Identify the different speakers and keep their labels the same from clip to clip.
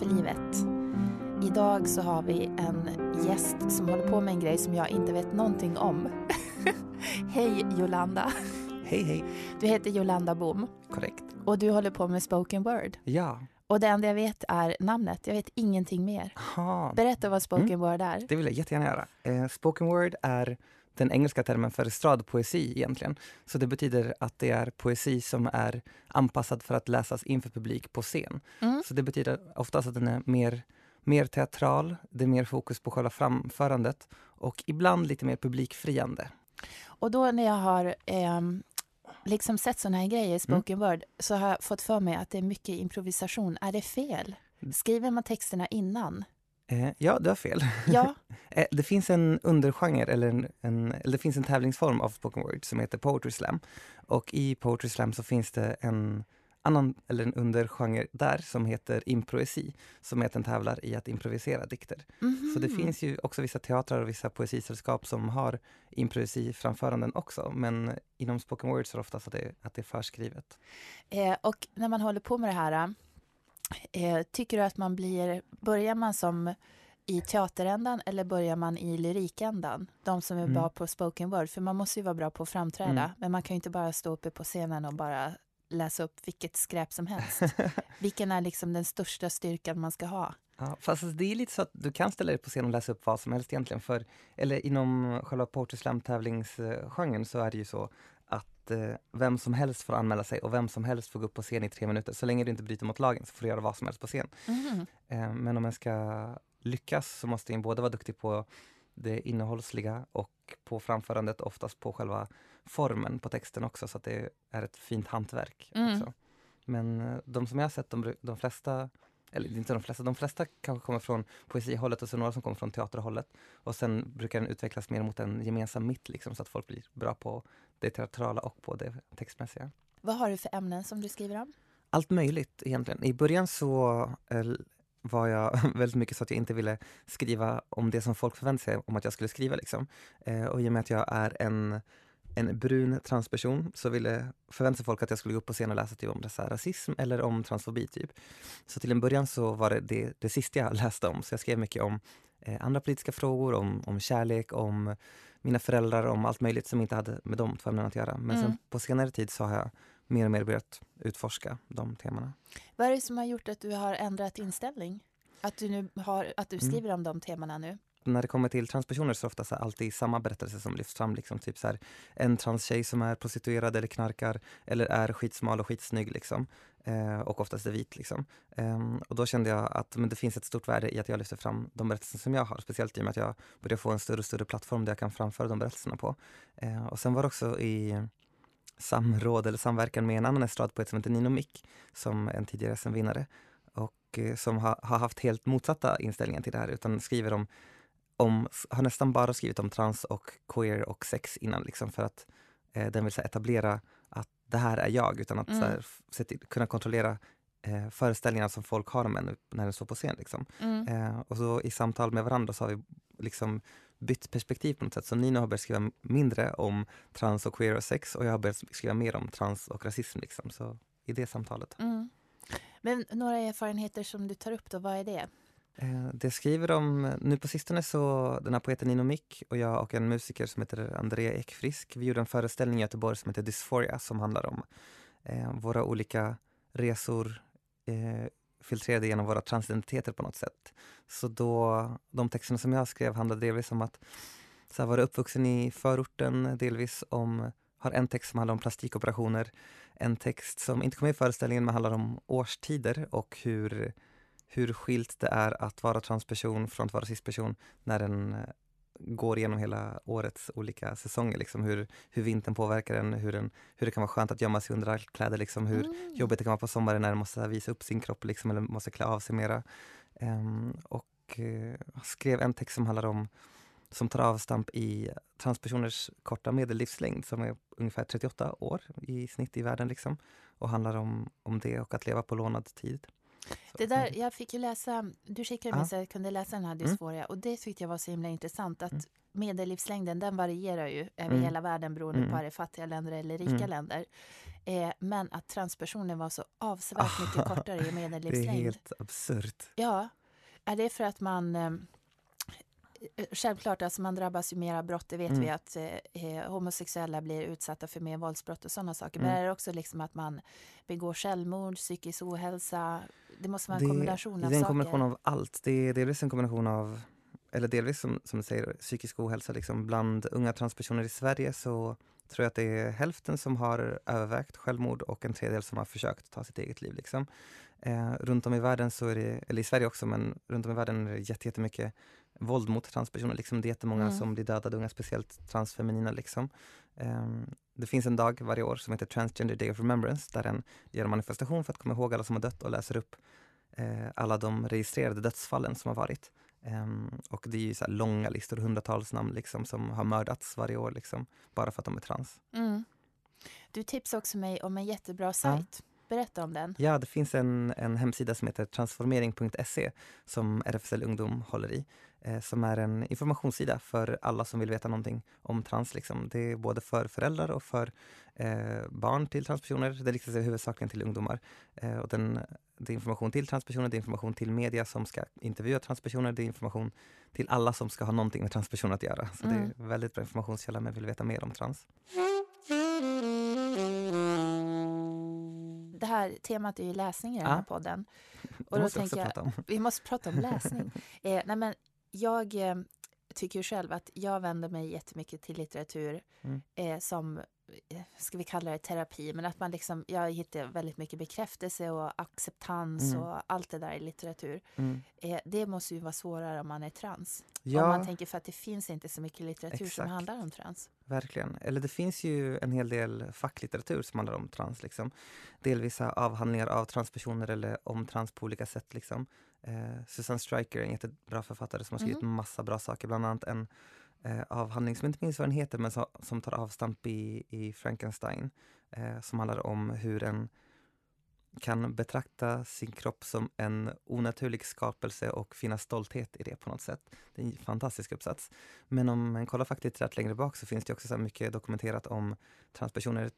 Speaker 1: för livet. Idag så har vi en gäst som håller på med en grej som jag inte vet någonting om. hej Jolanda.
Speaker 2: Hej hej.
Speaker 1: Du heter Jolanda Bom
Speaker 2: Korrekt.
Speaker 1: och du håller på med spoken word.
Speaker 2: Ja.
Speaker 1: Och det enda jag vet är namnet. Jag vet ingenting mer.
Speaker 2: Aha.
Speaker 1: Berätta vad spoken word är.
Speaker 2: Det vill jag jättegärna göra. Eh, spoken word är den engelska termen för estradpoesi egentligen. Så det betyder att det är poesi som är anpassad för att läsas inför publik på scen.
Speaker 1: Mm.
Speaker 2: Så det betyder oftast att den är mer, mer teatral, det är mer fokus på själva framförandet och ibland lite mer publikfriande.
Speaker 1: Och då när jag har ehm, liksom sett såna här grejer i spoken word så har jag fått för mig att det är mycket improvisation. Är det fel? Skriver man texterna innan?
Speaker 2: Eh, ja, du har fel.
Speaker 1: Ja.
Speaker 2: Eh, Det finns en undergenre, eller, en, en, eller det finns en tävlingsform av spoken word som heter poetry slam. Och i poetry slam så finns det en annan, eller en undergenre där som heter improesi, som är att den tävlar i att improvisera dikter.
Speaker 1: Mhm.
Speaker 2: Så det finns ju också vissa teatrar och vissa poesisällskap som har improesi-framföranden också, men inom spoken word så är det oftast att det, att det är förskrivet.
Speaker 1: Eh, och när man håller på med det här, eh, tycker du att man blir, börjar man som i teaterändan eller börjar man i lyrikändan? De som är
Speaker 2: Mm.
Speaker 1: bra på spoken word, för man måste ju vara bra på att framträda,
Speaker 2: Mm.
Speaker 1: men man kan ju inte bara stå uppe på scenen och bara läsa upp vilket skräp som helst. Vilken är liksom den största styrkan man ska ha?
Speaker 2: Ja, fast alltså, det är lite så att du kan ställa dig på scen och läsa upp vad som helst egentligen. För, eller inom själva Poetry Slam tävlingsgenren så är det ju så att eh, vem som helst får anmäla sig och vem som helst får gå upp på scen i tre minuter. Så länge du inte bryter mot lagen så får du göra vad som helst på scen.
Speaker 1: Mhm.
Speaker 2: Eh, men om man ska lyckas så måste man både vara duktig på det innehållsliga och på framförandet, oftast på själva formen på texten också, så att det är ett fint hantverk.
Speaker 1: Mm.
Speaker 2: Men eh, de som jag har sett, de, de flesta, eller inte de flesta, de flesta kanske kommer från poesihållet och så några som kommer från teaterhållet. Och sen brukar den utvecklas mer mot en gemensam mitt, liksom, så att folk blir bra på det teatrala och på det textmässiga.
Speaker 1: Vad har du för ämnen som du skriver om?
Speaker 2: Allt möjligt egentligen. I början så eh, var jag väldigt mycket så att jag inte ville skriva om det som folk förväntade sig om att jag skulle skriva. Liksom. Eh, och i och med att jag är en, en brun transperson så ville förväntade sig folk att jag skulle gå upp på scen och läsa typ om så rasism eller om transfobi. Typ. Så till en början så var det, det det sista jag läste om. Så jag skrev mycket om eh, andra politiska frågor, om, om kärlek, om mina föräldrar, om allt möjligt som inte hade med de två ämnena att göra. Men
Speaker 1: Mm.
Speaker 2: sen på senare tid så har jag mer och mer börjat utforska de temana.
Speaker 1: Vad är det som har gjort att du har ändrat inställning? Att du nu har, att du
Speaker 2: Mm.
Speaker 1: skriver om de temana nu?
Speaker 2: När det kommer till transpersoner så är det ofta så alltid samma berättelse som lyfts fram. Liksom, typ så här, en transtjej som är prostituerad eller knarkar eller är skitsmal och skitsnygg. Liksom. Eh, och oftast är vit. Liksom. Eh, och då kände jag att men det finns ett stort värde i att jag lyfter fram de berättelser som jag har. Speciellt i och med att jag börjar få en större och större plattform där jag kan framföra de berättelserna på. Eh, och sen var det också i samråd eller samverkan med en annan estradpoet som heter Nino Mick som en tidigare SM-vinnare och eh, som har, har haft helt motsatta inställningar till det här utan skriver om, om har nästan bara skrivit om trans och queer och sex innan liksom för att eh, den vill här, etablera att det här är jag utan att
Speaker 1: Mm.
Speaker 2: här, se till, kunna kontrollera eh, föreställningar som folk har om en när den står på scen. Liksom.
Speaker 1: Mm.
Speaker 2: Eh, och så i samtal med varandra så har vi liksom bytt perspektiv på något sätt. Så Nino har börjat skriva mindre om trans och queer och sex och jag har börjat skriva mer om trans och rasism. Liksom. Så i det samtalet.
Speaker 1: Mm. Men några erfarenheter som du tar upp då, vad är det?
Speaker 2: Eh, det skriver om, nu på sistone så, den här poeten Nino Mick och jag och en musiker som heter Andrea Ekfrisk, vi gjorde en föreställning i Göteborg som heter Dysphoria som handlar om eh, våra olika resor eh, filtrerade genom våra transidentiteter på något sätt. Så då, de texterna som jag skrev handlade delvis om att så här, vara uppvuxen i förorten, delvis om, har en text som handlar om plastikoperationer, en text som inte kom med i föreställningen men handlar om årstider och hur hur skilt det är att vara transperson från att vara cisperson när den eh, går igenom hela årets olika säsonger. Liksom, hur, hur vintern påverkar en, hur, den, hur det kan vara skönt att gömma sig under kläder, liksom, hur
Speaker 1: Mm.
Speaker 2: jobbigt det kan vara på sommaren när den måste visa upp sin kropp liksom, eller måste klä av sig mera. Ehm, och jag skrev en text som handlar om som tar avstamp i transpersoners korta medellivslängd som är ungefär 38 år i snitt i världen. Liksom, och handlar om, om det och att leva på lånad tid.
Speaker 1: Det där, jag fick ju läsa, du skickade mig så jag kunde läsa den här
Speaker 2: Mm.
Speaker 1: dysforia och det tyckte jag var så himla intressant att
Speaker 2: Mm.
Speaker 1: medellivslängden den varierar ju över
Speaker 2: Mm.
Speaker 1: hela världen beroende
Speaker 2: Mm.
Speaker 1: på om det är fattiga länder eller rika
Speaker 2: Mm.
Speaker 1: länder. Eh, men att transpersoner var så avsevärt mycket kortare i
Speaker 2: Det är
Speaker 1: medellivslängd.
Speaker 2: helt absurt.
Speaker 1: Ja, är det för att man eh, Självklart, alltså man drabbas ju mer av brott, det vet
Speaker 2: Mm.
Speaker 1: vi att eh, eh, homosexuella blir utsatta för mer våldsbrott och sådana saker. Men
Speaker 2: Mm.
Speaker 1: är det också liksom att man begår självmord, psykisk ohälsa? Det måste vara en
Speaker 2: Det-
Speaker 1: kombination
Speaker 2: Det
Speaker 1: av
Speaker 2: är en
Speaker 1: saker.
Speaker 2: kombination av allt. Det är delvis en kombination av, eller delvis som, som du säger, psykisk ohälsa. Liksom. Bland unga transpersoner i Sverige så tror jag att det är hälften som har övervägt självmord och en tredjedel som har försökt ta sitt eget liv. Liksom. Eh, runt om i världen, så är det, eller i Sverige också, men runt om i världen är det jätte- jättemycket våld mot transpersoner. Liksom. Det är jättemånga
Speaker 1: Mm.
Speaker 2: som blir dödade, unga, speciellt transfeminina. Liksom. Eh, det finns en dag varje år som heter Transgender Day of Remembrance där den gör en manifestation för att komma ihåg alla som har dött och läser upp eh, alla de registrerade dödsfallen som har varit. Ehm, och det är ju så långa listor, hundratals namn liksom, som har mördats varje år, liksom, bara för att de är trans.
Speaker 1: Mm. Du tipsade också mig om en jättebra sajt. Berätta om den.
Speaker 2: Ja, det finns en, en hemsida som heter transformering.se som RFSL Ungdom håller i, eh, som är en informationssida för alla som vill veta någonting om trans. Liksom. Det är både för föräldrar och för eh, barn till transpersoner. Det riktar sig huvudsakligen till ungdomar. Eh, och den, det är information till transpersoner, det är information till media som ska intervjua transpersoner, det är information till alla som ska ha någonting med transpersoner att göra. Så det
Speaker 1: Mm.
Speaker 2: är en väldigt bra informationskälla man vill veta mer om trans.
Speaker 1: Det här temat är ju läsning i den här
Speaker 2: Ja.
Speaker 1: podden. Och då
Speaker 2: måste
Speaker 1: tänker jag, vi måste prata om läsning. eh, nej men jag eh, tycker ju själv att jag vänder mig jättemycket till litteratur
Speaker 2: Mm.
Speaker 1: eh, som, ska vi kalla det terapi, men att man liksom, jag hittar väldigt mycket bekräftelse och acceptans
Speaker 2: Mm.
Speaker 1: och allt det där i litteratur.
Speaker 2: Mm.
Speaker 1: Eh, det måste ju vara svårare om man är trans.
Speaker 2: Ja,
Speaker 1: Om man tänker för att det finns inte så mycket litteratur som
Speaker 2: Exakt.
Speaker 1: handlar om trans.
Speaker 2: verkligen. Eller det finns ju en hel del facklitteratur som handlar om trans. Liksom. Delvis avhandlingar av transpersoner eller om trans på olika sätt. Liksom. Eh, Susanne Stryker är en jättebra författare som har skrivit
Speaker 1: Mhm.
Speaker 2: massa bra saker. Bland annat en eh, avhandling som inte minns vad den heter men som, som tar avstamp i, i Frankenstein. Eh, som handlar om hur en kan betrakta sin kropp som en onaturlig skapelse och finna stolthet i det på något sätt. Det är en fantastisk uppsats. Men om man kollar faktiskt rätt längre bak så finns det också så här mycket dokumenterat om transpersoner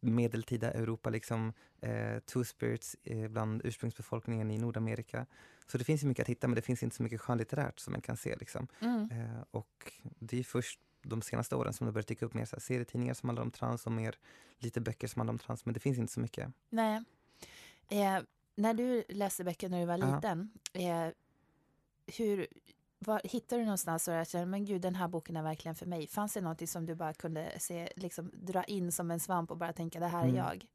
Speaker 2: medeltida Europa, liksom eh, two-spirits eh, bland ursprungsbefolkningen i Nordamerika. Så det finns ju mycket att hitta men det finns inte så mycket skönlitterärt som man kan se. Liksom.
Speaker 1: Mm.
Speaker 2: Eh, och det är först de senaste åren som det börjar dyka upp mer så här, serietidningar som handlar om trans och mer lite böcker som handlar om trans men det finns inte så mycket.
Speaker 1: Nej. Eh, när du läste böcker när du var liten, eh, hur, var, hittade du någonstans och jag kände, men gud den här boken är verkligen för mig? Fanns det någonting som du bara kunde se, liksom, dra in som en svamp och bara tänka det här är
Speaker 2: Mm.
Speaker 1: jag?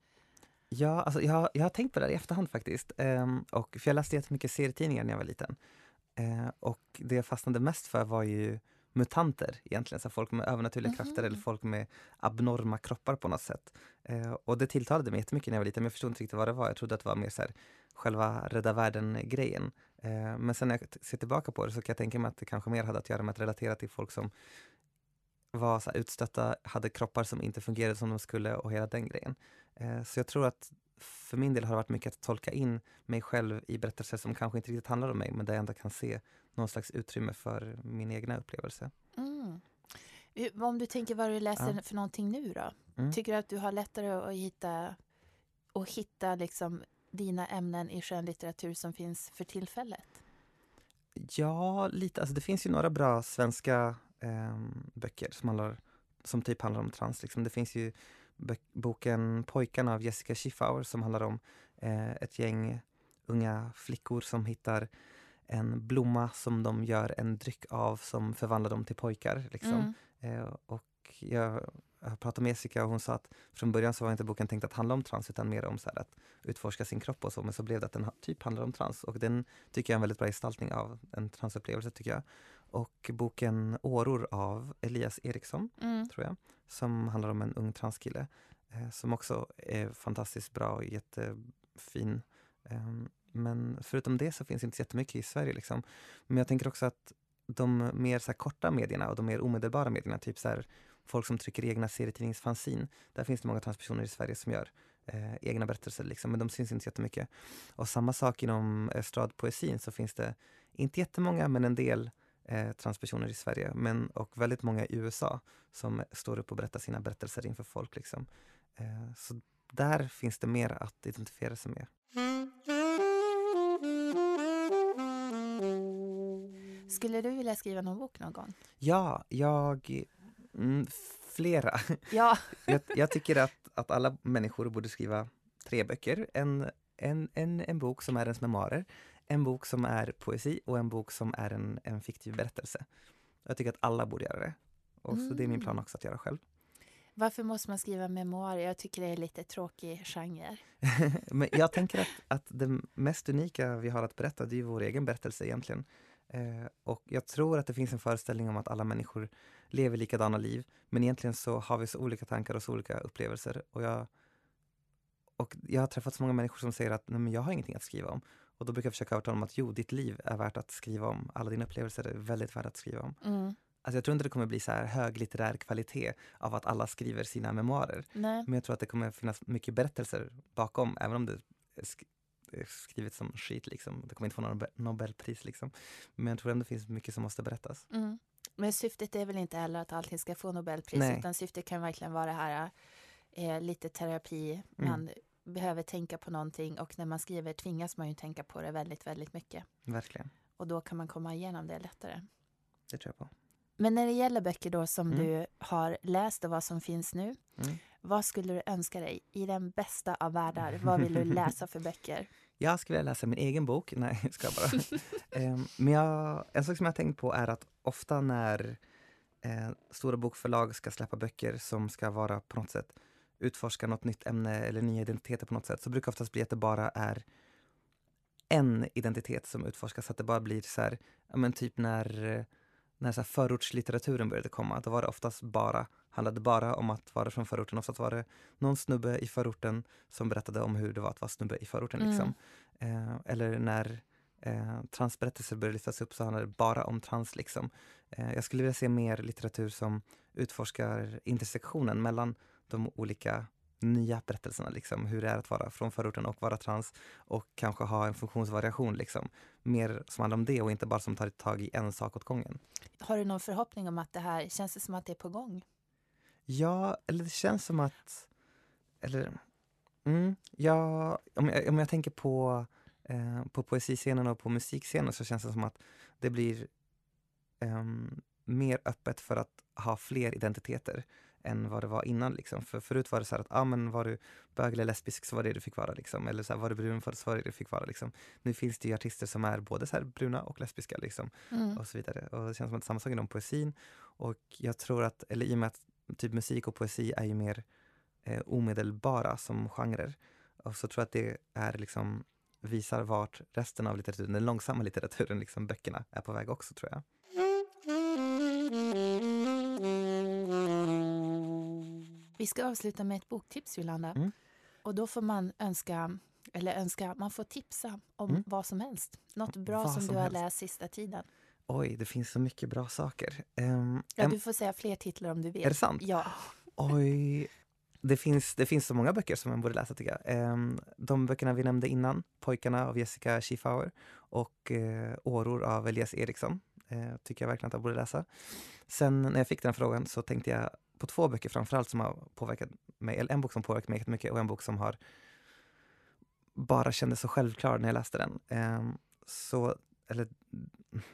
Speaker 2: Ja, alltså jag, jag har tänkt på det här i efterhand faktiskt. Ehm, och, för jag läste jättemycket serietidningar när jag var liten. Eh, och det jag fastnade mest för var ju mutanter egentligen, så folk med övernaturliga krafter
Speaker 1: Mhm.
Speaker 2: eller folk med abnorma kroppar på något sätt. Eh, och det tilltalade mig jättemycket när jag var liten, men jag förstod inte riktigt vad det var. Jag trodde att det var mer så här, själva rädda världen-grejen. Eh, men sen när jag ser tillbaka på det så kan jag tänka mig att det kanske mer hade att göra med att relatera till folk som var så utstötta, hade kroppar som inte fungerade som de skulle och hela den grejen. Eh, så jag tror att för min del har det varit mycket att tolka in mig själv i berättelser som kanske inte riktigt handlar om mig men där jag ändå kan se någon slags utrymme för min egna upplevelse.
Speaker 1: Mm. Eh, Om du tänker vad du läser
Speaker 2: Ja.
Speaker 1: för någonting nu då?
Speaker 2: Mm.
Speaker 1: Tycker du att du har lättare att hitta, att hitta liksom dina ämnen i skönlitteratur som finns för tillfället?
Speaker 2: Ja, lite. Alltså det finns ju några bra svenska ehm, böcker som, handlar, som typ handlar om trans. Liksom. Det finns ju boken Pojkarna av Jessica Schiffauer som handlar om eh, ett gäng unga flickor som hittar en blomma som de gör en dryck av som förvandlar dem till pojkar. Liksom.
Speaker 1: Mm.
Speaker 2: Eh, och jag har pratat med Jessica och hon sa att från början så var inte boken tänkt att handla om trans utan mer om så att utforska sin kropp och så. Men så blev det att den typ handlar om trans och den tycker jag är en väldigt bra gestaltning av en transupplevelse tycker jag. Och boken Åror av Elias Eriksson
Speaker 1: Mm.
Speaker 2: tror jag, som handlar om en ung transkille eh, som också är fantastiskt bra och jättefin. Ehm, men förutom det så finns det inte så jättemycket i Sverige. Liksom. Men jag tänker också att de mer så korta medierna och de mer omedelbara medierna, typ så här, folk som trycker egna serietidningsfanzin, där finns det många transpersoner i Sverige som gör eh, egna berättelser, liksom, men de syns inte jättemycket. Och samma sak inom estradpoesin så finns det inte jättemånga, men en del eh, transpersoner i Sverige, men och väldigt många i USA som står upp och berättar sina berättelser inför folk. Liksom. Eh, så där finns det mer att identifiera sig med.
Speaker 1: Skulle du vilja skriva någon bok någon gång?
Speaker 2: Ja, jag... Mm, flera.
Speaker 1: Ja.
Speaker 2: jag, jag, tycker att, att alla människor borde skriva tre böcker. En, en, en, en bok som är ens memoarer, en bok som är poesi och en bok som är en, en fiktiv berättelse. Jag tycker att alla borde göra det. Och mm. så det är min plan mm. också att göra själv.
Speaker 1: Varför måste man skriva memoarer? Jag tycker det är lite tråkig genre.
Speaker 2: Men jag tänker att, att det mest unika vi har att berätta, det är vår egen berättelse egentligen. Eh, och jag tror att det finns en föreställning om att alla människor lever likadana liv. Men egentligen så har vi så olika tankar och så olika upplevelser. Och jag, och jag har träffat så många människor som säger att Nej, men jag har ingenting att skriva om. Och då brukar jag försöka övertala dem att jo, ditt liv är värt att skriva om. Alla dina upplevelser är väldigt värda att skriva om. Mm. Alltså jag tror inte det kommer bli så här hög litterär kvalitet av att alla skriver sina memoarer.
Speaker 1: Nej.
Speaker 2: Men jag tror att det kommer finnas mycket berättelser bakom, även om det är skrivet som skit. Liksom. Det kommer inte få något Nobelpris. Liksom. Men jag tror ändå det finns mycket som måste berättas.
Speaker 1: Mm. Men syftet är väl inte heller att allting ska få Nobelpris, Nej. utan syftet kan verkligen vara det här eh, lite terapi. Man mm. Behöver tänka på någonting och när man skriver tvingas man ju tänka på det väldigt, väldigt mycket.
Speaker 2: Verkligen.
Speaker 1: Och då kan man komma igenom det lättare.
Speaker 2: Det tror jag på.
Speaker 1: Men när det gäller böcker då som mm. du har läst och vad som finns nu. Mm. Vad skulle du önska dig i den bästa av världar? Vad vill du läsa för böcker?
Speaker 2: Jag skulle vilja läsa min egen bok. Nej, jag ska bara. um, men jag, en sak som jag har tänkt på är att ofta när eh, stora bokförlag ska släppa böcker som ska vara på något sätt utforska något nytt ämne eller nya identiteter på något sätt så brukar det oftast bli att det bara är en identitet som utforskas. Så att det bara blir så här, men typ när när så här förortslitteraturen började komma, då var det oftast bara, handlade bara om att vara från förorten. Oftast var det någon snubbe i förorten som berättade om hur det var att vara snubbe i förorten. Mm. Liksom. Eh, eller när eh, transberättelser började lyftas upp så handlade det bara om trans. Liksom. Eh, jag skulle vilja se mer litteratur som utforskar intersektionen mellan de olika nya berättelserna, liksom, hur det är att vara från förorten och vara trans och kanske ha en funktionsvariation. Liksom. Mer som handlar om det och inte bara som tar tag i en sak åt gången.
Speaker 1: Har du någon förhoppning om att det här, känns det som att det är på gång?
Speaker 2: Ja, eller det känns som att, eller, mm, ja, om jag, om jag tänker på, eh, på poesiscenen och på musikscenen så känns det som att det blir eh, mer öppet för att ha fler identiteter än vad det var innan. Liksom. För förut var det så att ah, men var du bög eller lesbisk så var det du fick vara. Liksom. Eller så här, var du brun så var det det du fick vara. Liksom. Nu finns det ju artister som är både så bruna och lesbiska. Liksom. Mm. Och så vidare. Och det känns som att samma sak inom poesin. Och jag tror att, eller i och med att typ musik och poesi är ju mer eh, omedelbara som genrer. Och så tror jag att det är liksom visar vart resten av litteraturen, den långsamma litteraturen, liksom böckerna, är på väg också tror jag.
Speaker 1: Vi ska avsluta med ett boktips, Jolanda. Mm. Och då får man önska, eller önska, man får tipsa om mm. vad som helst. Något bra vad som, som du har läst sista tiden.
Speaker 2: Oj, det finns så mycket bra saker. Um,
Speaker 1: ja, du får säga fler titlar om du vill.
Speaker 2: Är det sant?
Speaker 1: Ja.
Speaker 2: Oj, det finns, det finns så många böcker som man borde läsa tycker jag. Um, de böckerna vi nämnde innan, Pojkarna av Jessica Schiefauer och uh, Åror av Elias Eriksson, uh, tycker jag verkligen att jag borde läsa. Sen när jag fick den frågan så tänkte jag på två böcker framförallt som har påverkat mig. Eller en bok som påverkat mig mycket och en bok som har bara kändes så självklar när jag läste den. Um, så, eller,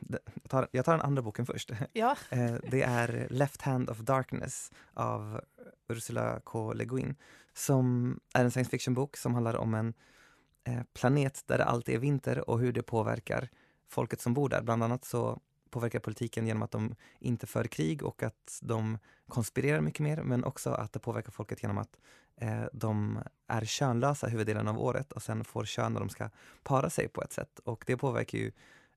Speaker 2: jag tar, jag tar den andra boken först.
Speaker 1: Ja.
Speaker 2: uh, det är Left Hand of Darkness av Ursula K. Le Guin som är en science fiction-bok som handlar om en uh, planet där det alltid är vinter och hur det påverkar folket som bor där. Bland annat så påverkar politiken genom att de inte för krig och att de konspirerar mycket mer, men också att det påverkar folket genom att eh, de är könlösa huvuddelen av året och sen får kön när de ska para sig på ett sätt. Och det påverkar ju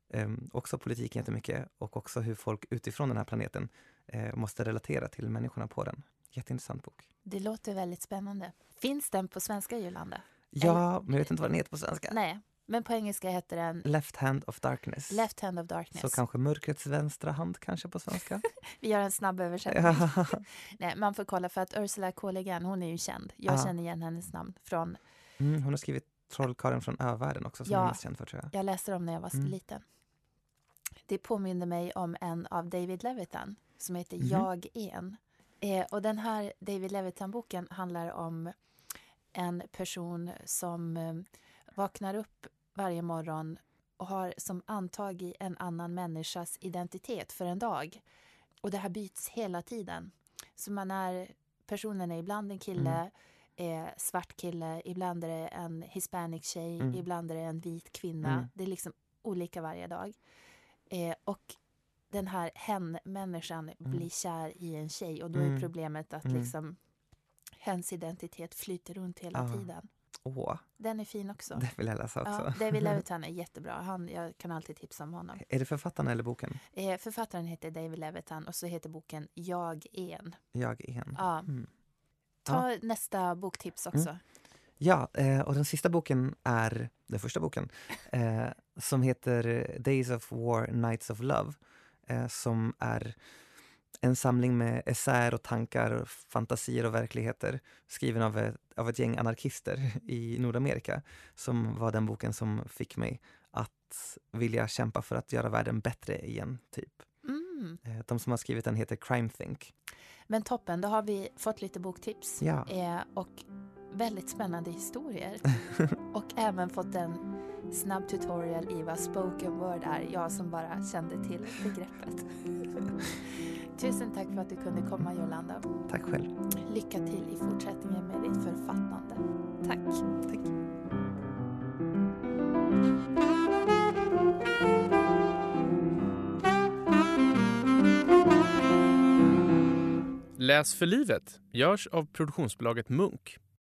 Speaker 2: eh, också politiken jättemycket och också hur folk utifrån den här planeten eh, måste relatera till människorna på den. Jätteintressant bok.
Speaker 1: Det låter väldigt spännande. Finns den på svenska, Jolanda?
Speaker 2: Ja, men jag vet inte vad den heter på svenska.
Speaker 1: Nej, Men på engelska heter den
Speaker 2: Left Hand of Darkness.
Speaker 1: Left Hand of Darkness.
Speaker 2: Så kanske mörkrets vänstra hand kanske på svenska?
Speaker 1: Vi gör en snabb översättning. Nej, man får kolla för att Ursula K. Le Guin, hon är ju känd. Jag
Speaker 2: Ja.
Speaker 1: känner igen hennes namn från,
Speaker 2: Mm, hon har skrivit Trollkarlen från övärlden också som
Speaker 1: Ja.
Speaker 2: jag är mest känd för tror jag.
Speaker 1: jag läste dem när jag var
Speaker 2: Mm.
Speaker 1: liten. Det påminner mig om en av David Levitan som heter
Speaker 2: Mhm.
Speaker 1: Jag en. Eh, och den här David Levitan-boken handlar om en person som eh, vaknar upp varje morgon och har som antagit en annan människas identitet för en dag. Och det här byts hela tiden. Så man är, personen är ibland en kille, eh, svart kille, ibland är det en hispanic tjej,
Speaker 2: Mm.
Speaker 1: ibland är det en vit kvinna.
Speaker 2: Mm.
Speaker 1: Det är liksom olika varje dag. Eh, och den här hen-människan blir kär i en tjej och då är
Speaker 2: Mm.
Speaker 1: problemet att
Speaker 2: Mm.
Speaker 1: liksom hens identitet flyter runt hela
Speaker 2: Ah.
Speaker 1: tiden.
Speaker 2: Åh,
Speaker 1: Den är fin också.
Speaker 2: det vill jag läsa också.
Speaker 1: Ja, David Levitan är jättebra. Han, jag kan alltid tipsa om honom.
Speaker 2: Är det författarna eller boken?
Speaker 1: Eh, författaren heter David Levitan och så heter boken Jag en.
Speaker 2: Jag en.
Speaker 1: Ja.
Speaker 2: Mm.
Speaker 1: Ta nästa boktips också.
Speaker 2: Ja, eh, och den sista boken är den första boken eh, som heter Days of War, Nights of Love eh, som är en samling med essäer och tankar, fantasier och verkligheter skriven av ett, av ett gäng anarkister i Nordamerika som var den boken som fick mig att vilja kämpa för att göra världen bättre igen, typ.
Speaker 1: Mm.
Speaker 2: Eh, de som har skrivit den heter Crime Think.
Speaker 1: Men toppen, då har vi fått lite boktips.
Speaker 2: Ja.
Speaker 1: Eh, och väldigt spännande historier. och även fått en snabb tutorial i vad spoken word är. Jag som bara kände till begreppet. Tusen tack för att du kunde komma Jolanda.
Speaker 2: Tack själv.
Speaker 1: Lycka till i fortsättningen med ditt författande. Tack.
Speaker 2: Tack.
Speaker 3: Läs för livet görs av produktionsbolaget Munk